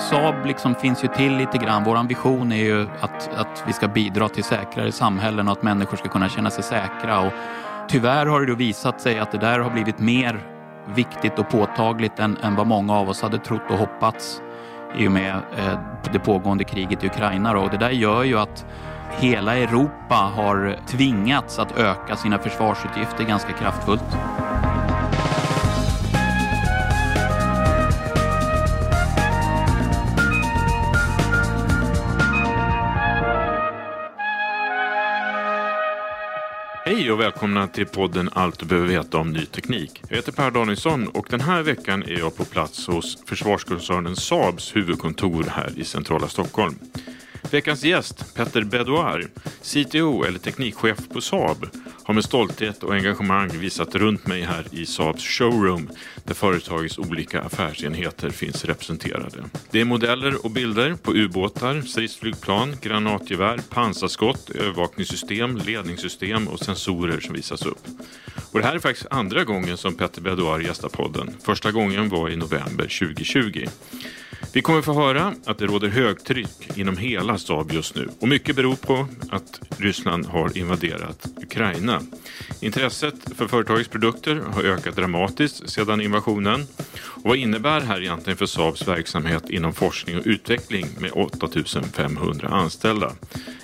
Saab liksom finns ju till lite grann. Vår vision är ju att, att vi ska bidra till säkrare samhällen och att människor ska kunna känna sig säkra. Och tyvärr har det då visat sig att det där har blivit mer viktigt och påtagligt än, än vad många av oss hade trott och hoppats i och med eh, det pågående kriget i Ukraina. Då. Och det där gör ju att hela Europa har tvingats att öka sina försvarsutgifter ganska kraftfullt. Hej och välkomna till podden Allt du behöver veta om ny teknik. Jag heter Per Danielsson och den här veckan är jag på plats hos försvarskoncernen Saabs huvudkontor här i centrala Stockholm. Veckans gäst, Petter Bedouar, CTO eller teknikchef på Saab, har med stolthet och engagemang visat runt mig här i Saabs showroom där företagets olika affärsenheter finns representerade. Det är modeller och bilder på ubåtar, stridsflygplan, granatgevär, pansarskott, övervakningssystem, ledningssystem och sensorer som visas upp. Och det här är faktiskt andra gången som Petter Bedouar gästar podden. Första gången var i november 2020. Vi kommer få höra att det råder högtryck inom hela Saab just nu och mycket beror på att Ryssland har invaderat Ukraina. Intresset för företagets produkter har ökat dramatiskt sedan invasionen. Och vad innebär det här egentligen för Saabs verksamhet inom forskning och utveckling med 8500 anställda?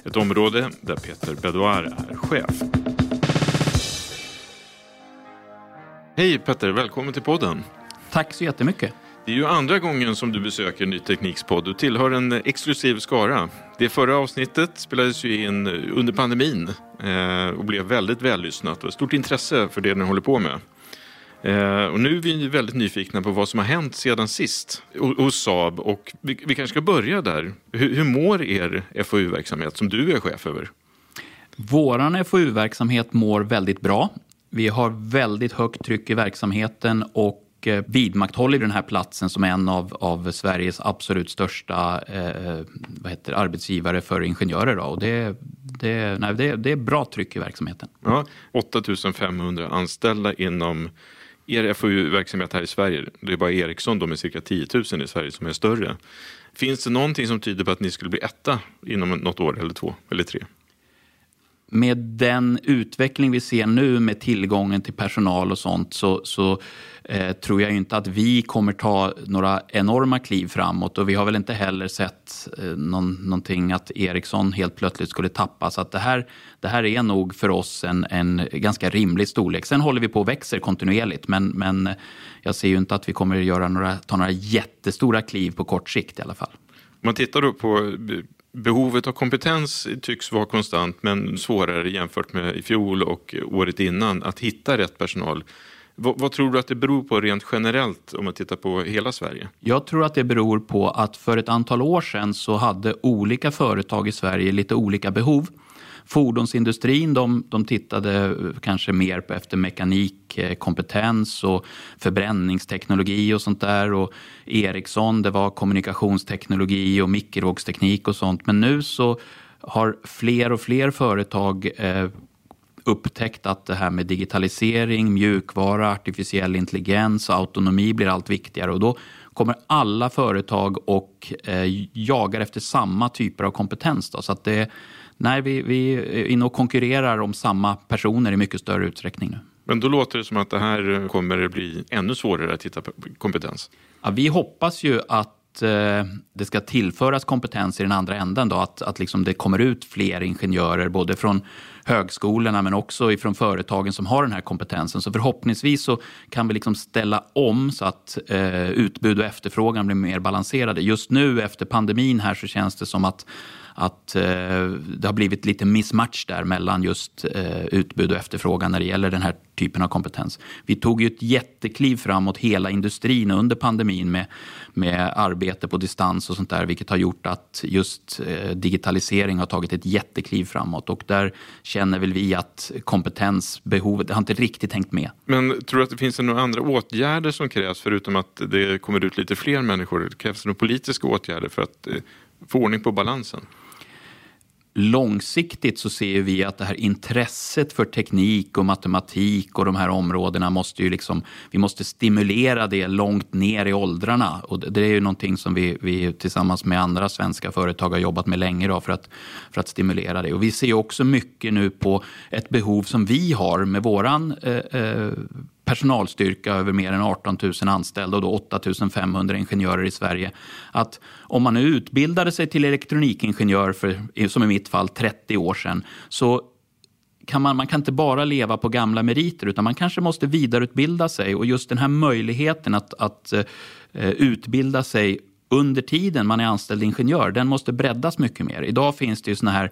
Ett område där Peter Bedouar är chef. Hej Petter, välkommen till podden. Tack så jättemycket. Det är ju andra gången som du besöker Ny Tekniks podd. Du tillhör en exklusiv skara. Det förra avsnittet spelades ju in eh, under pandemin eh, och blev väldigt vällyssnat och stort intresse för det ni håller på med. Eh, och nu är vi väldigt nyfikna på vad som har hänt sedan sist hos Saab och vi, vi kanske ska börja där. Hur, hur mår er FoU-verksamhet som du är chef över? Vår FoU-verksamhet mår väldigt bra. Vi har väldigt högt tryck i verksamheten och Eh, vidmakthåller den här platsen som en av, av Sveriges absolut största eh, vad heter, arbetsgivare för ingenjörer. Då. Och det, det, nej, det, det är bra tryck i verksamheten. Ja, 8500 anställda inom er FoU-verksamhet här i Sverige. Det är bara Ericsson då med cirka 10 000 i Sverige som är större. Finns det någonting som tyder på att ni skulle bli etta inom något år eller två eller tre? Med den utveckling vi ser nu med tillgången till personal och sånt så, så eh, tror jag inte att vi kommer ta några enorma kliv framåt och vi har väl inte heller sett eh, någon, någonting att Ericsson helt plötsligt skulle tappa. Så att det, här, det här är nog för oss en, en ganska rimlig storlek. Sen håller vi på och växer kontinuerligt men, men jag ser ju inte att vi kommer göra några, ta några jättestora kliv på kort sikt i alla fall. Om man tittar då på Behovet av kompetens tycks vara konstant men svårare jämfört med i fjol och året innan att hitta rätt personal. Vad, vad, tror du att det beror på rent generellt om man tittar på hela Sverige? Jag tror att det beror på att för ett antal år sedan så hade olika företag i Sverige lite olika behov. Fordonsindustrin de, de tittade kanske mer på efter mekanikkompetens eh, och förbränningsteknologi och sånt där. Och Ericsson det var kommunikationsteknologi och mikrovågsteknik och sånt. Men nu så har fler och fler företag eh, upptäckt att det här med digitalisering, mjukvara, artificiell intelligens och autonomi blir allt viktigare. Och då kommer alla företag och eh, jagar efter samma typer av kompetens. Då. Så att det, nej, vi, vi är inne och konkurrerar om samma personer i mycket större utsträckning nu. Men då låter det som att det här kommer bli ännu svårare att hitta kompetens. Ja, vi hoppas ju att Eh, det ska tillföras kompetens i den andra änden. Då, att att liksom det kommer ut fler ingenjörer både från högskolorna men också från företagen som har den här kompetensen. Så förhoppningsvis så kan vi liksom ställa om så att eh, utbud och efterfrågan blir mer balanserade. Just nu efter pandemin här så känns det som att att eh, det har blivit lite mismatch där mellan just eh, utbud och efterfrågan när det gäller den här typen av kompetens. Vi tog ju ett jättekliv framåt hela industrin under pandemin med, med arbete på distans och sånt där, vilket har gjort att just eh, digitalisering har tagit ett jättekliv framåt och där känner väl vi att kompetensbehovet har inte riktigt hängt med. Men tror du att det finns några andra åtgärder som krävs förutom att det kommer ut lite fler människor? Krävs det några politiska åtgärder för att eh, få ordning på balansen? Långsiktigt så ser vi att det här intresset för teknik och matematik och de här områdena måste ju liksom, vi måste stimulera det långt ner i åldrarna. Och det är ju någonting som vi, vi tillsammans med andra svenska företag har jobbat med länge då för, att, för att stimulera det. Och vi ser också mycket nu på ett behov som vi har med våran eh, eh personalstyrka över mer än 18 000 anställda och då 8 500 ingenjörer i Sverige. Att om man nu utbildade sig till elektronikingenjör för, som i mitt fall, 30 år sedan så kan man, man kan inte bara leva på gamla meriter utan man kanske måste vidareutbilda sig och just den här möjligheten att, att eh, utbilda sig under tiden man är anställd ingenjör, den måste breddas mycket mer. Idag finns det ju såna här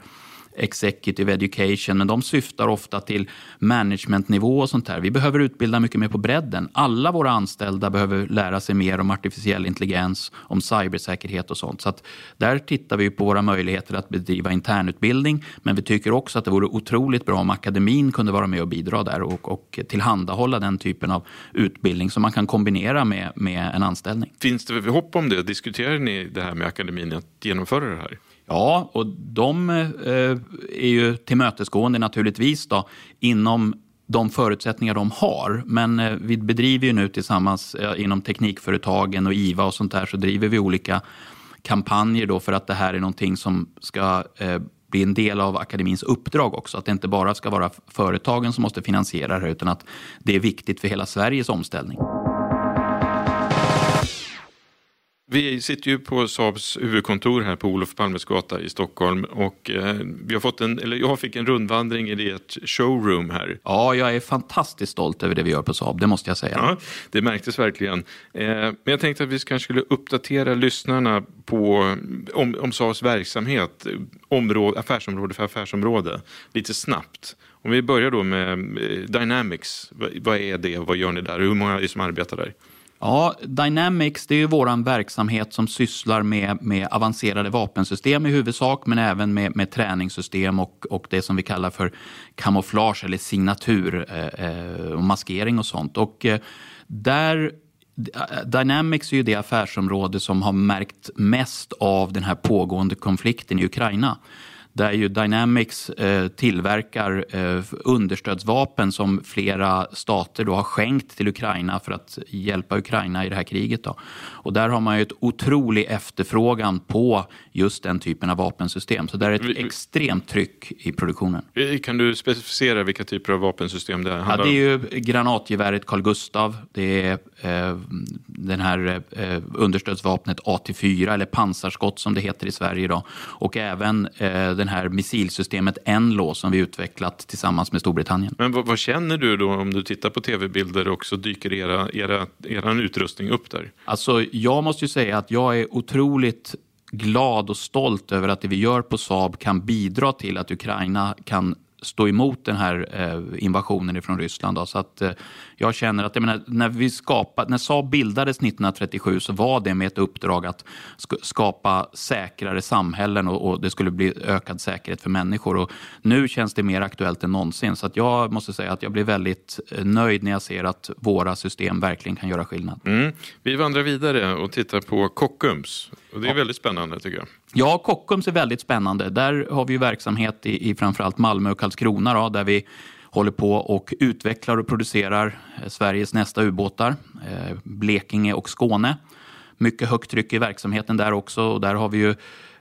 executive education, men de syftar ofta till managementnivå och sånt här. Vi behöver utbilda mycket mer på bredden. Alla våra anställda behöver lära sig mer om artificiell intelligens, om cybersäkerhet och sånt. Så att där tittar vi på våra möjligheter att bedriva internutbildning, men vi tycker också att det vore otroligt bra om akademin kunde vara med och bidra där och, och tillhandahålla den typen av utbildning som man kan kombinera med, med en anställning. Finns det hopp om det? Diskuterar ni det här med akademin att genomföra det här? Ja, och de eh, är ju tillmötesgående naturligtvis då, inom de förutsättningar de har. Men eh, vi bedriver ju nu tillsammans eh, inom teknikföretagen och IVA och sånt där så driver vi olika kampanjer då för att det här är någonting som ska bli en del av akademins uppdrag också. Att det inte bara ska vara företagen som måste finansiera det utan att det är viktigt för hela Sveriges omställning. Vi sitter ju på Saabs huvudkontor här på Olof Palmes gata i Stockholm och eh, vi har fått en, eller jag fick en rundvandring i ert showroom här. Ja, jag är fantastiskt stolt över det vi gör på Saab, det måste jag säga. Ja, det märktes verkligen. Eh, men jag tänkte att vi kanske skulle uppdatera lyssnarna på, om, om Saabs verksamhet, område, affärsområde för affärsområde, lite snabbt. Om vi börjar då med eh, Dynamics, vad är det och vad gör ni där? Hur många är det som arbetar där? Ja, Dynamics det är ju vår verksamhet som sysslar med, med avancerade vapensystem i huvudsak men även med, med träningssystem och, och det som vi kallar för kamouflage eller signatur eh, eh och maskering och sånt. Och eh, där Dynamics är ju det affärsområde som har märkt mest av den här pågående konflikten i Ukraina där ju Dynamics eh, tillverkar eh, understödsvapen som flera stater då har skänkt till Ukraina för att hjälpa Ukraina i det här kriget. Då. Och där har man ju ett otrolig efterfrågan på just den typen av vapensystem. Så det är ett extremt tryck i produktionen. Kan du specificera vilka typer av vapensystem det handlar om? Ja, det är ju granatgeväret Carl Gustaf. Det är eh, den här eh, understödsvapnet AT4 eller pansarskott som det heter i Sverige idag. Och även eh, den här missilsystemet Enlo som vi utvecklat tillsammans med Storbritannien. Men vad, vad känner du då om du tittar på tv-bilder och så dyker era, era, er utrustning upp där? Alltså, jag måste ju säga att jag är otroligt glad och stolt över att det vi gör på Saab kan bidra till att Ukraina kan stå emot den här eh, invasionen från Ryssland. Då. Så att, eh, jag känner att jag menar, när, vi skapade, när Saab bildades 1937 så var det med ett uppdrag att skapa säkrare samhällen och, och, det skulle bli ökad säkerhet för människor. Och nu känns det mer aktuellt än någonsin. Så att jag måste säga att jag blir väldigt eh, nöjd när jag ser att våra system verkligen kan göra skillnad. Mm. Vi vandrar vidare och tittar på Kockums. Och det är ja. väldigt spännande tycker jag. Ja, Kockums är väldigt spännande. Där har vi verksamhet i, i framförallt Malmö och Karlskrona då, där vi håller på och utvecklar och producerar eh, Sveriges nästa ubåtar, eh, Blekinge och Skåne. Mycket högt tryck i verksamheten där också och där har vi ju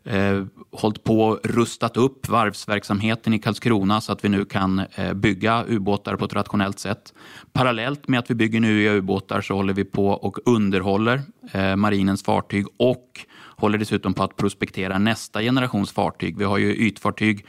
eh, hållit på och rustat upp varvsverksamheten i Karlskrona så att vi nu kan eh, bygga ubåtar på ett rationellt sätt. Parallellt med att vi bygger nya ubåtar så håller vi på och underhåller eh, marinens fartyg och håller dessutom på att prospektera nästa generations fartyg. Vi har ju ytfartyg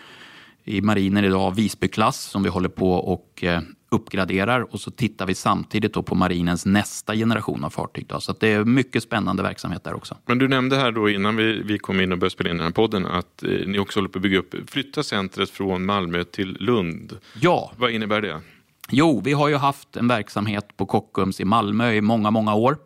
i marinen idag, Visbyklass, som vi håller på och eh, uppgraderar och så tittar vi samtidigt på marinens nästa generation av fartyg. Då. Så det är mycket spännande verksamhet där också. Men du nämnde här då innan vi, vi kom in och började spela in den här podden att eh, ni också håller på att bygga upp, flytta centret från Malmö till Lund. Ja. Vad innebär det? Jo, vi har ju haft en verksamhet på Kockums i Malmö i många, många år.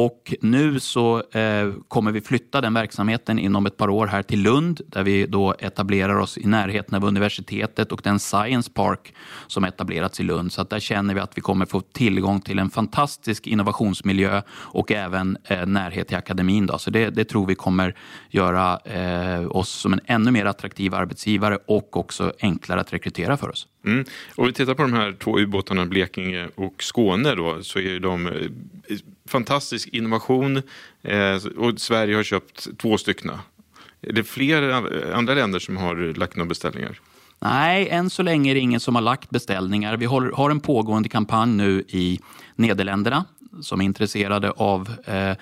Och nu så eh, kommer vi flytta den verksamheten inom ett par år här till Lund där vi då etablerar oss i närheten av universitetet och den Science Park som etablerats i Lund. Så att där känner vi att vi kommer få tillgång till en fantastisk innovationsmiljö och även eh, närhet till akademin. Då. Så det, det, tror vi kommer göra eh, oss som en ännu mer attraktiv arbetsgivare och också enklare att rekrytera för oss. Mm. Om vi tittar på de här två ubåtarna, Blekinge och Skåne då, så är de eh, fantastisk innovation eh, och Sverige har köpt två stycken. Är det fler andra länder som har lagt några beställningar? Nej, än så länge är det ingen som har lagt beställningar. Vi har en pågående kampanj nu i Nederländerna som är intresserade av eh,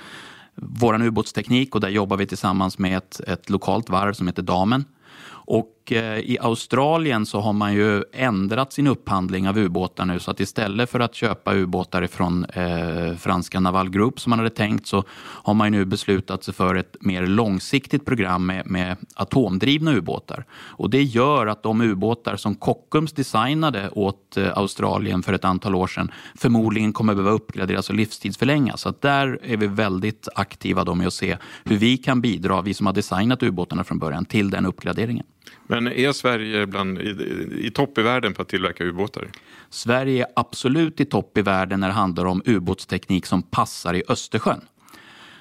vår ubåtsteknik och där jobbar vi tillsammans med ett, ett lokalt varv som heter Damen. Och och eh, i Australien så har man ju ändrat sin upphandling av ubåtar nu så att istället för att köpa ubåtar från eh, franska Naval Group som man hade tänkt så har man nu beslutat sig för ett mer långsiktigt program med, med atomdrivna ubåtar. Och det gör att de ubåtar som Kockums designade åt eh, Australien för ett antal år sedan förmodligen kommer behöva uppgraderas och livstidsförlängas. Så att där är vi väldigt aktiva då med att se hur vi kan bidra, vi som har designat ubåtarna från början, till den uppgraderingen. Men är Sverige bland, i, i topp i världen på att tillverka ubåtar? Sverige är absolut i topp i världen när det handlar om ubåtsteknik som passar i Östersjön.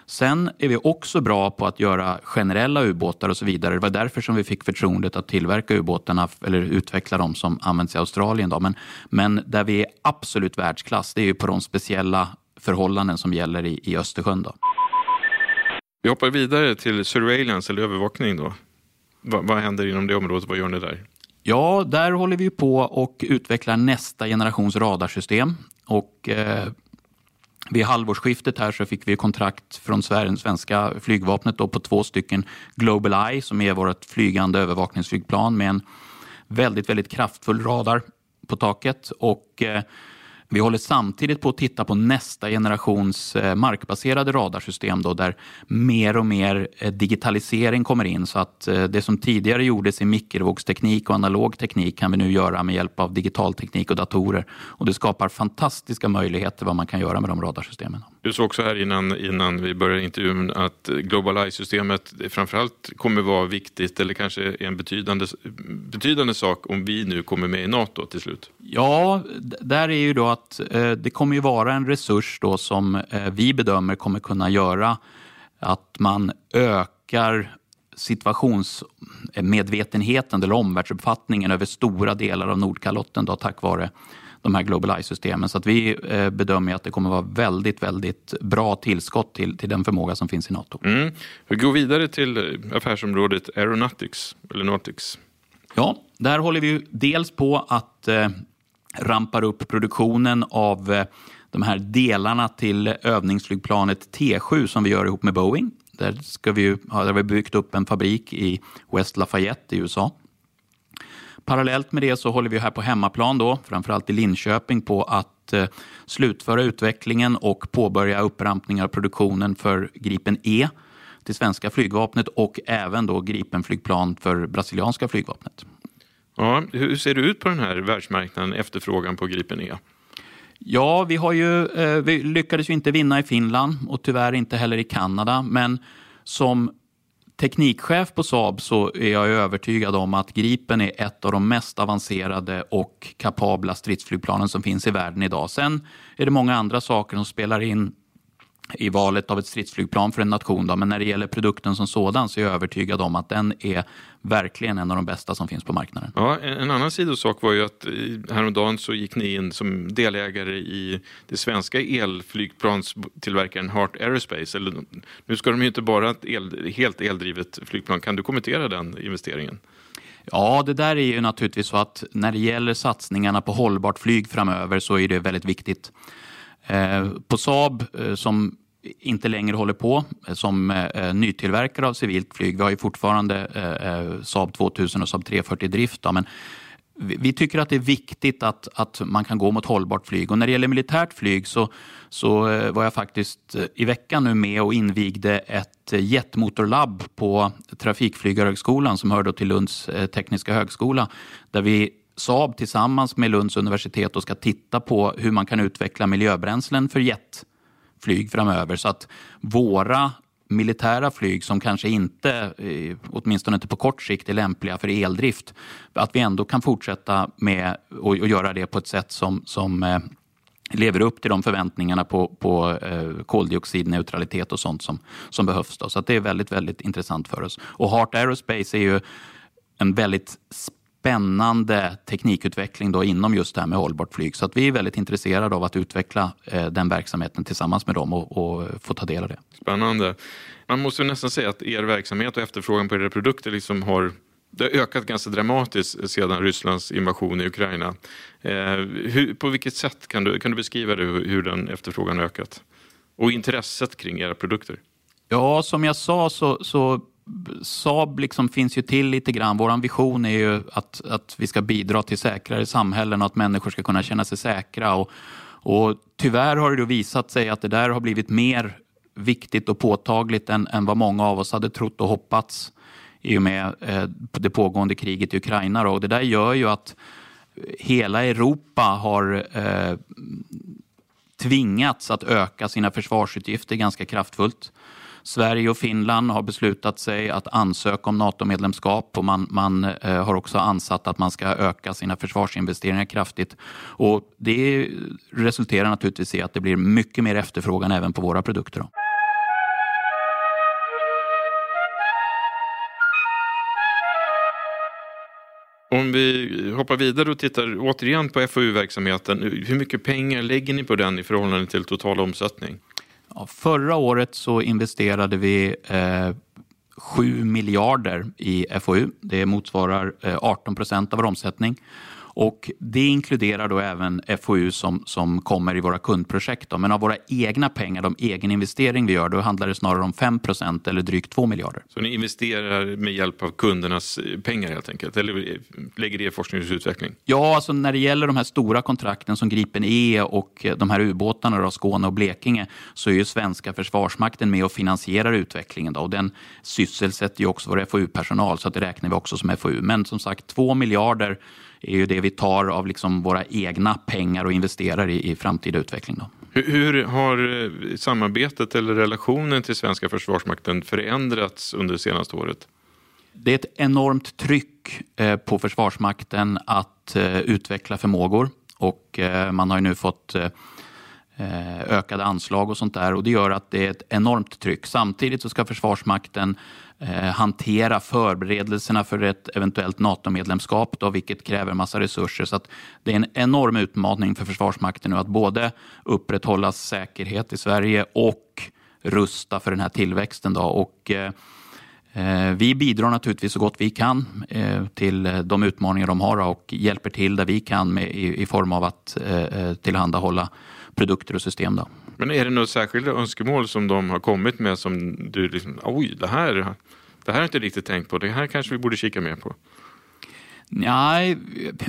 Sen är vi också bra på att göra generella ubåtar och så vidare. Det var därför som vi fick förtroendet att tillverka ubåtarna eller utveckla dem som används i Australien. Då. Men, men där vi är absolut världsklass, det är ju på de speciella förhållanden som gäller i, i Östersjön. Då. Vi hoppar vidare till surveillance eller övervakning. Då. Vad, vad händer inom det området? Vad gör ni där? Ja, där håller vi på och utvecklar nästa generations radarsystem. Och, eh, vid halvårsskiftet här så fick vi kontrakt från Sverige, svenska flygvapnet då på två stycken Global Eye som är vårt flygande övervakningsflygplan med en väldigt, väldigt kraftfull radar på taket. Och eh, vi håller samtidigt på att titta på nästa generations eh, markbaserade radarsystem då, där mer och mer eh, digitalisering kommer in. Så att eh, det som tidigare gjordes i mikrovågsteknik och analog teknik kan vi nu göra med hjälp av digital teknik och datorer. Och det skapar fantastiska möjligheter vad man kan göra med de radarsystemen. Du sa också här innan, innan vi började intervjun att Global Eye-systemet framförallt kommer vara viktigt eller kanske är en betydande, betydande sak om vi nu kommer med i NATO till slut. Ja, där är ju då att eh, det kommer ju vara en resurs då som eh, vi bedömer kommer kunna göra att man ökar situationsmedvetenheten eller omvärldsuppfattningen över stora delar av Nordkalotten då, tack vare de här Global Eye-systemen. Så att vi eh, bedömer att det kommer vara väldigt, väldigt bra tillskott till, till den förmåga som finns i NATO. Mm. Vi går vidare till affärsområdet Aeronautics, eller Nautics. Ja, där håller vi dels på att eh, rampar upp produktionen av eh, de här delarna till övningsflygplanet T7 som vi gör ihop med Boeing. Där, ska vi, där har vi byggt upp en fabrik i West Lafayette i USA. Parallellt med det så håller vi här på hemmaplan, då, framförallt i Linköping, på att eh, slutföra utvecklingen och påbörja upprampning av produktionen för Gripen E till svenska flygvapnet och även då Gripenflygplan för brasilianska flygvapnet. Ja, hur ser det ut på den här världsmarknaden, efterfrågan på Gripen E? Ja, vi, har ju, eh, vi lyckades ju inte vinna i Finland och tyvärr inte heller i Kanada. Men som teknikchef på Saab så är jag övertygad om att Gripen är ett av de mest avancerade och kapabla stridsflygplanen som finns i världen idag. Sen är det många andra saker som spelar in i valet av ett stridsflygplan för en nation. Då. Men när det gäller produkten som sådan så är jag övertygad om att den är verkligen en av de bästa som finns på marknaden. Ja, en annan sidosak var ju att häromdagen så gick ni in som delägare i det svenska elflygplanstillverkaren Heart Aerospace. Eller, nu ska de ju inte bara ett el, helt eldrivet flygplan. Kan du kommentera den investeringen? Ja, det där är ju naturligtvis så att när det gäller satsningarna på hållbart flyg framöver så är det väldigt viktigt. Eh, på Saab eh, som inte längre håller på eh, som nytillverkare av civilt flyg. Vi har ju fortfarande Saab 2000 och Saab 340 i drift. Då, men vi tycker att det är viktigt att, att man kan gå mot hållbart flyg. Och när det gäller militärt flyg så, så var jag faktiskt i veckan nu med och invigde ett jetmotorlabb på Trafikflygarhögskolan som hör till Lunds tekniska högskola. Där vi Saab tillsammans med Lunds universitet och ska titta på hur man kan utveckla miljöbränslen för jetflyg framöver så att våra militära flyg som kanske inte, eh, åtminstone inte på kort sikt, är lämpliga för eldrift, att vi ändå kan fortsätta med och, göra det på ett sätt som, som eh, lever upp till de förväntningarna på, på eh, koldioxidneutralitet och sånt som, som behövs. Då. Så det är väldigt, väldigt intressant för oss. Och Heart Aerospace är ju en väldigt spännande teknikutveckling då inom just det här med hållbart flyg. Så att vi är väldigt intresserade av att utveckla eh, den verksamheten tillsammans med dem och, och, få ta del av det. Spännande. Man måste nästan säga att er verksamhet och efterfrågan på era produkter liksom har det har ökat ganska dramatiskt sedan Rysslands invasion i Ukraina. Eh, hur, på vilket sätt kan du, kan du beskriva det, hur, den efterfrågan ökat? Och intresset kring era produkter? Ja, som jag sa så, så Saab liksom finns ju till lite grann. Vår vision är ju att, att vi ska bidra till säkrare samhällen och att människor ska kunna känna sig säkra. Och, och tyvärr har det visat sig att det där har blivit mer viktigt och påtagligt än, än vad många av oss hade trott och hoppats i och med eh, det pågående kriget i Ukraina. Då. Och det där gör ju att hela Europa har eh, tvingats att öka sina försvarsutgifter ganska kraftfullt. Sverige och Finland har beslutat sig att ansöka om NATO-medlemskap och man, man eh, har också ansatt att man ska öka sina försvarsinvesteringar kraftigt. Och det resulterar naturligtvis i att det blir mycket mer efterfrågan även på våra produkter. Då. Om vi hoppar vidare och tittar återigen på FoU-verksamheten. Hur mycket pengar lägger ni på den i förhållande till total omsättning? Ja, förra året så investerade vi eh, 7 miljarder i FoU. Det motsvarar eh, 18 procent av vår omsättning. Och det inkluderar då även FoU som, som kommer i våra kundprojekt. Då. Men av våra egna pengar, de egen investering vi gör, då handlar det snarare om 5% eller drygt 2 miljarder. Så ni investerar med hjälp av kundernas pengar helt enkelt? Eller lägger det i forskning och utveckling? Ja, alltså när det gäller de här stora kontrakten som Gripen E och de här ubåtarna, då, Skåne och Blekinge, så är ju svenska försvarsmakten med och finansierar utvecklingen. Då. Och den sysselsätter ju också vår FoU-personal, så det räknar vi också som FoU. Men som sagt, 2 miljarder är ju det vi tar av liksom våra egna pengar och investerar i, i framtida utveckling. Då. Hur, har eh, samarbetet eller relationen till svenska försvarsmakten förändrats under det senaste året? Det är ett enormt tryck eh, på Försvarsmakten att eh, utveckla förmågor och man har ju nu fått Eh, ökade anslag och sånt där och det gör att det är ett enormt tryck. Samtidigt så ska Försvarsmakten eh, hantera förberedelserna för ett eventuellt NATO-medlemskap, då, vilket kräver massa resurser. Så det är en enorm utmaning för Försvarsmakten nu att både upprätthålla säkerhet i Sverige och rusta för den här tillväxten. Då. Och, eh, eh, vi bidrar naturligtvis så gott vi kan eh, till de utmaningar de har och hjälper till där vi kan med, i, i, form av att eh, tillhandahålla produkter och system. Då. Men är det några särskilda önskemål som de har kommit med som du liksom, oj, det här, det här har jag inte riktigt tänkt på, det här kanske vi borde kika mer på? Nej,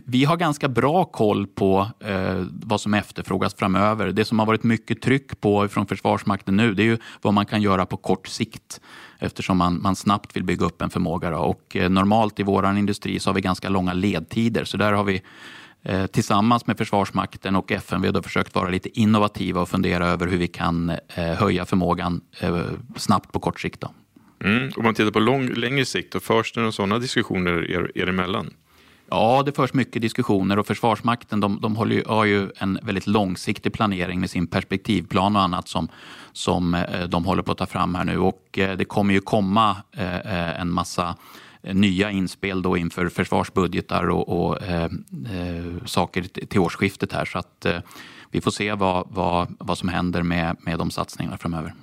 vi har ganska bra koll på eh, vad som efterfrågas framöver. Det som har varit mycket tryck på från Försvarsmakten nu det är ju vad man kan göra på kort sikt eftersom man, man snabbt vill bygga upp en förmåga. Då. Och, eh, normalt i vår industri så har vi ganska långa ledtider så där har vi tillsammans med Försvarsmakten och FMV då försökt vara lite innovativa och fundera över hur vi kan eh, höja förmågan eh, snabbt på kort sikt. Mm. Om man tittar på lång, längre sikt, då förs det några sådana diskussioner er, er emellan? Ja, det förs mycket diskussioner och Försvarsmakten de, de håller ju, har ju en väldigt långsiktig planering med sin perspektivplan och annat som, som eh, de håller på att ta fram här nu. Och eh, det kommer ju komma eh, en massa nya inspel då inför försvarsbudgetar och, och eh, eh saker till årsskiftet här. Så att eh, vi får se vad, vad, vad som händer med, med de satsningarna framöver.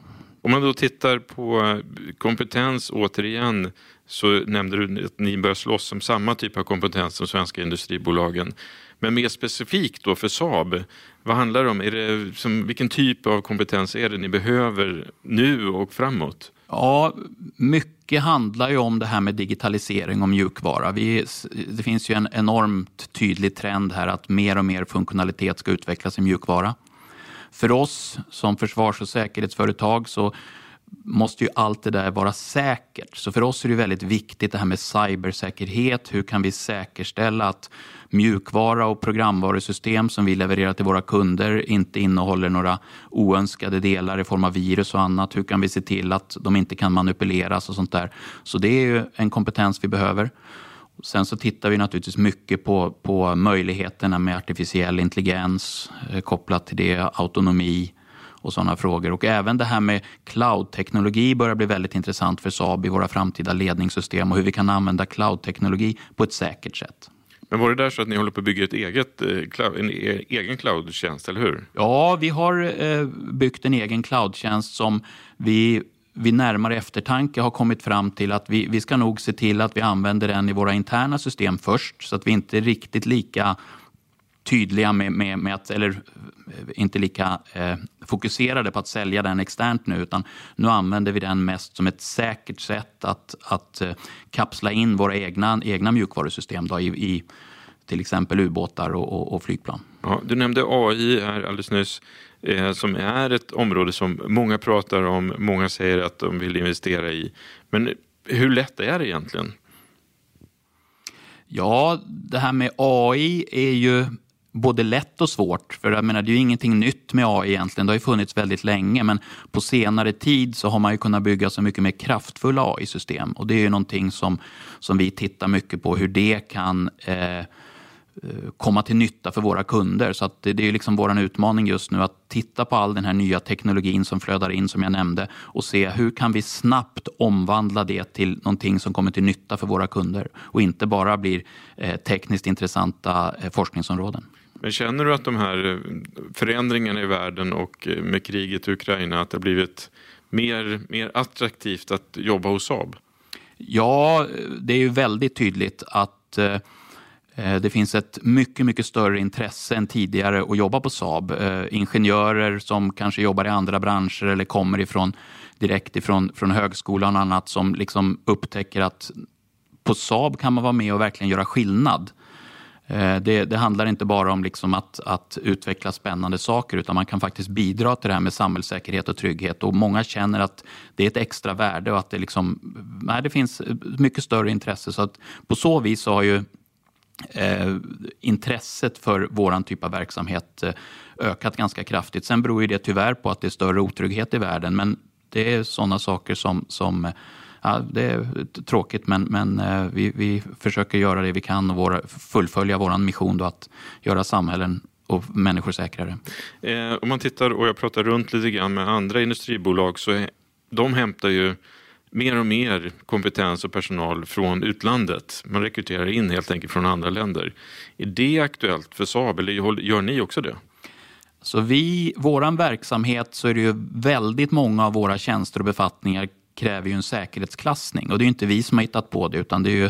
Om man då tittar på kompetens återigen så nämnde du att ni börjar slåss om samma typ av kompetens som svenska industribolagen. Men mer specifikt då för Saab, vad handlar det om? Är det, som, vilken typ av kompetens är det ni behöver nu och framåt? Ja, mycket handlar ju om det här med digitalisering och mjukvara. Vi, det finns ju en enormt tydlig trend här att mer och mer funktionalitet ska utvecklas i mjukvara. För oss som försvars och säkerhetsföretag så måste ju allt det där vara säkert. Så för oss är det väldigt viktigt det här med cybersäkerhet. Hur kan vi säkerställa att mjukvara och programvarusystem som vi levererar till våra kunder inte innehåller några oönskade delar i form av virus och annat. Hur kan vi se till att de inte kan manipuleras och sånt där. Så det är ju en kompetens vi behöver. Sen så tittar vi naturligtvis mycket på, på möjligheterna med artificiell intelligens eh, kopplat till det, autonomi, och sådana frågor. Och även det här med cloud-teknologi börjar bli väldigt intressant för Saab i våra framtida ledningssystem och hur vi kan använda cloud-teknologi på ett säkert sätt. Men var det där så att ni håller på att bygga ett eget, eh, en e-, egen cloudtjänst, eller hur? Ja, vi har eh, byggt en egen cloudtjänst som vi vid närmare eftertanke har kommit fram till att vi, vi ska nog se till att vi använder den i våra interna system först så att vi inte är riktigt lika tydliga med, med, med att, eller inte lika eh, fokuserade på att sälja den externt nu utan nu använder vi den mest som ett säkert sätt att, att eh, kapsla in våra egna, egna mjukvarusystem då, i, i till exempel ubåtar och, och, och, flygplan. Ja, du nämnde AI här alldeles nyss eh, som är ett område som många pratar om, många säger att de vill investera i. Men hur lätt är det egentligen? Ja, det här med AI är ju både lätt och svårt. För jag menar, det är ju ingenting nytt med AI egentligen. Det har ju funnits väldigt länge men på senare tid så har man ju kunnat bygga så mycket mer kraftfulla AI-system. Och det är ju någonting som, som vi tittar mycket på hur det kan eh, eh komma till nytta för våra kunder. Så det, det är liksom vår utmaning just nu att titta på all den här nya teknologin som flödar in som jag nämnde och se hur kan vi snabbt omvandla det till någonting som kommer till nytta för våra kunder och inte bara blir eh, tekniskt intressanta eh, forskningsområden. Men känner du att de här eh, förändringarna i världen och eh, med kriget i Ukraina, att det har blivit mer, mer attraktivt att jobba hos Saab? Ja, det är ju väldigt tydligt att eh, det finns ett mycket, mycket större intresse än tidigare att jobba på Saab. Ingenjörer som kanske jobbar i andra branscher eller kommer ifrån, direkt ifrån från högskolan och annat som liksom upptäcker att på Saab kan man vara med och verkligen göra skillnad. Eh, det, det, handlar inte bara om liksom att, att, utveckla spännande saker utan man kan faktiskt bidra till det här med samhällssäkerhet och trygghet. Och många känner att det är ett extra värde och att det, liksom, nej, det finns mycket större intresse. Så att på så vis så har ju eh, intresset för våran typ av verksamhet eh, ökat ganska kraftigt. Sen beror ju det tyvärr på att det är större otrygghet i världen men det är sådana saker som, som ja, det är tråkigt men, men eh, vi, vi försöker göra det vi kan och våra, fullfölja vår mission då att göra samhällen och människor säkrare. Eh, om man tittar, och jag pratar runt lite grann med andra industribolag, så är, de hämtar ju mer och mer kompetens och personal från utlandet. Man rekryterar in helt enkelt från andra länder. Är det aktuellt för Saab eller gör ni också det? Så vi, våran verksamhet så är det ju väldigt många av våra tjänster och befattningar kräver ju en säkerhetsklassning. Och det är inte vi som har hittat på det utan det är ju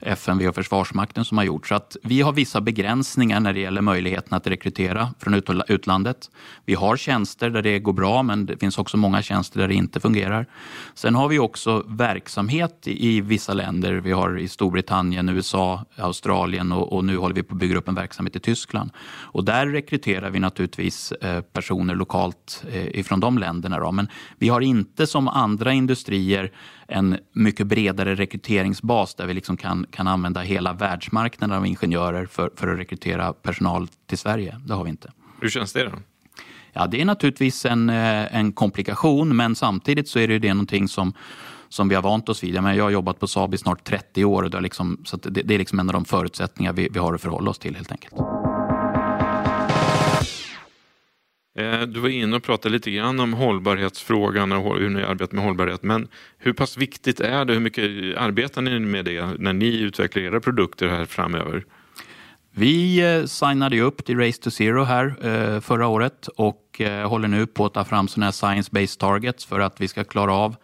FMV och Försvarsmakten som har gjort. Så att vi har vissa begränsningar när det gäller möjligheten att rekrytera från utlandet. Vi har tjänster där det går bra men det finns också många tjänster där det inte fungerar. Sen har vi också verksamhet i vissa länder. Vi har i Storbritannien, USA, Australien och, och nu håller vi på att bygga upp en verksamhet i Tyskland. Och där rekryterar vi naturligtvis eh, personer lokalt eh, ifrån de länderna. Då. Men vi har inte som andra industrier en mycket bredare rekryteringsbas där vi liksom kan, kan använda hela världsmarknaden av ingenjörer för, för att rekrytera personal till Sverige. Det har vi inte. Hur känns det då? Ja, det är naturligtvis en, eh, en komplikation men samtidigt så är det, det någonting som som vi har vant oss vid. Jag har jobbat på Saab i snart 30 år och det, är liksom, så det, det, är liksom en av de förutsättningar vi, vi har att förhålla oss till helt enkelt. Eh, du var inne och pratade lite grann om hållbarhetsfrågan och hur ni arbetar med hållbarhet. Men hur pass viktigt är det? Hur mycket arbetar ni med det när ni utvecklar era produkter här framöver? Vi eh, signade upp till Race to Zero här eh, förra året och håller nu på att ta fram sådana här science-based targets för att vi ska klara av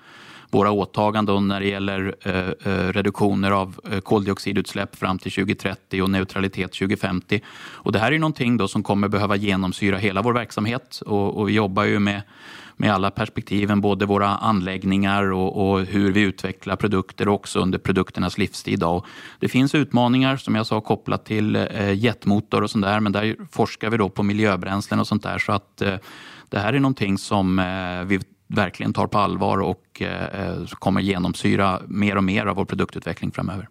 våra åtaganden när det gäller eh, eh, reduktioner av eh, koldioxidutsläpp fram till 2030 och neutralitet 2050. Och det här är någonting då som kommer behöva genomsyra hela vår verksamhet och, och vi jobbar ju med med alla perspektiven, både våra anläggningar och, och, hur vi utvecklar produkter också under produkternas livstid. Då. Det finns utmaningar som jag sa kopplat till eh, jetmotor och sånt där, men där forskar vi då på miljöbränslen och sånt där. Så att eh, det här är någonting som eh, vi verkligen tar på allvar och eh, kommer genomsyra mer och mer av vår produktutveckling framöver.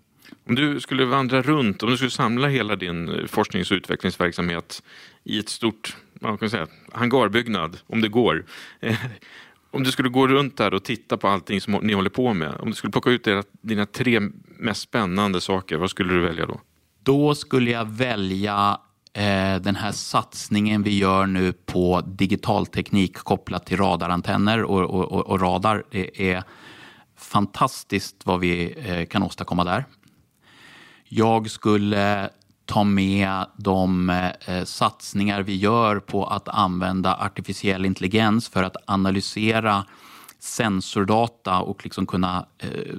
Om du skulle vandra runt, om du skulle samla hela din eh, forsknings och utvecklingsverksamhet i ett stort man kan säga, hangarbyggnad, om det går. Eh, om du skulle gå runt där och titta på allting som ni håller på med, om du skulle plocka ut era, dina tre mest spännande saker, vad skulle du välja då? Då skulle jag välja Eh, Eh, den här satsningen vi gör nu på digitalteknik kopplat till radarantenner och, och, och radar. Det är fantastiskt vad vi eh, kan åstadkomma där. Jag skulle ta med de eh, satsningar vi gör på att använda artificiell intelligens för att analysera sensordata och liksom kunna eh,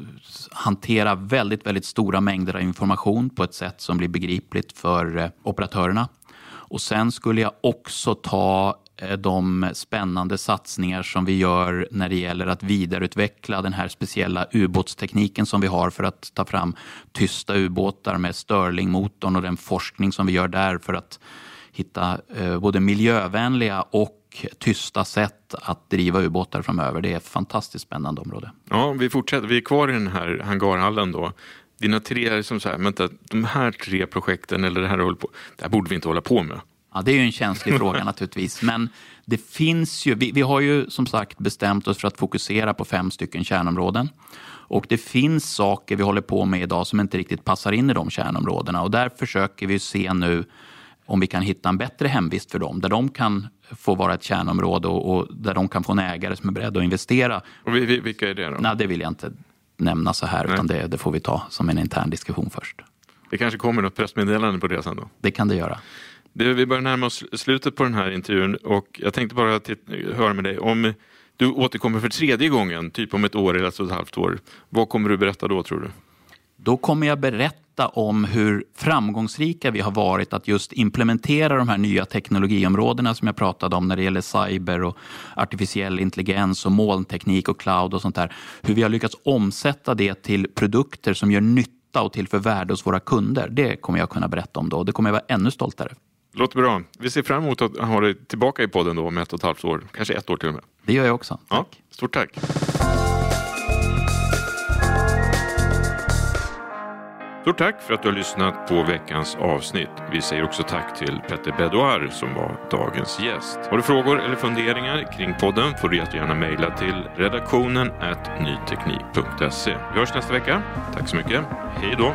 hantera väldigt, väldigt stora mängder av information på ett sätt som blir begripligt för eh, operatörerna. Och sen skulle jag också ta eh, de spännande satsningar som vi gör när det gäller att vidareutveckla den här speciella ubåtstekniken som vi har för att ta fram tysta ubåtar med Stirlingmotorn och den forskning som vi gör där för att hitta eh, både miljövänliga och tysta sätt att driva ubåtar framöver. Det är ett fantastiskt spännande område. Ja, vi fortsätter. Vi är kvar i den här hangarhallen då. Dina tre är som så här, vänta, de här tre projekten eller det här håller på, det här borde vi inte hålla på med. Ja, det är ju en känslig fråga naturligtvis. Men det finns ju, vi, vi, har ju som sagt bestämt oss för att fokusera på fem stycken kärnområden. Och det finns saker vi håller på med idag som inte riktigt passar in i de kärnområdena. Och där försöker vi se nu om vi kan hitta en bättre hemvist för dem, där de kan få vara ett kärnområde och, och där de kan få en ägare som är beredd att investera. Och vilka är det då? Nej, det vill jag inte nämna så här, Nej. utan det, det, får vi ta som en intern diskussion först. Det kanske kommer något pressmeddelande på det sen då? Det kan det göra. Du, vi börjar närma oss slutet på den här intervjun och jag tänkte bara höra med dig om du återkommer för tredje gången, typ om ett år eller ett och ett halvt år. Vad kommer du berätta då tror du? Då kommer jag berätta om hur framgångsrika vi har varit att just implementera de här nya teknologiområdena som jag pratade om när det gäller cyber och artificiell intelligens och molnteknik och cloud och sånt där. Hur vi har lyckats omsätta det till produkter som gör nytta och till för värde hos våra kunder. Det kommer jag kunna berätta om då och det kommer jag vara ännu stoltare. Låter bra. Vi ser fram emot att ha dig tillbaka i podden då om ett och ett halvt år, kanske ett år till och med. Det gör jag också. Tack. Ja, stort tack. Stort tack för att du har lyssnat på veckans avsnitt. Vi säger också tack till Petter Bedouar som var dagens gäst. Har du frågor eller funderingar kring podden får du jättegärna mejla till redaktionen nyteknik.se. Vi hörs nästa vecka. Tack så mycket. Hej då!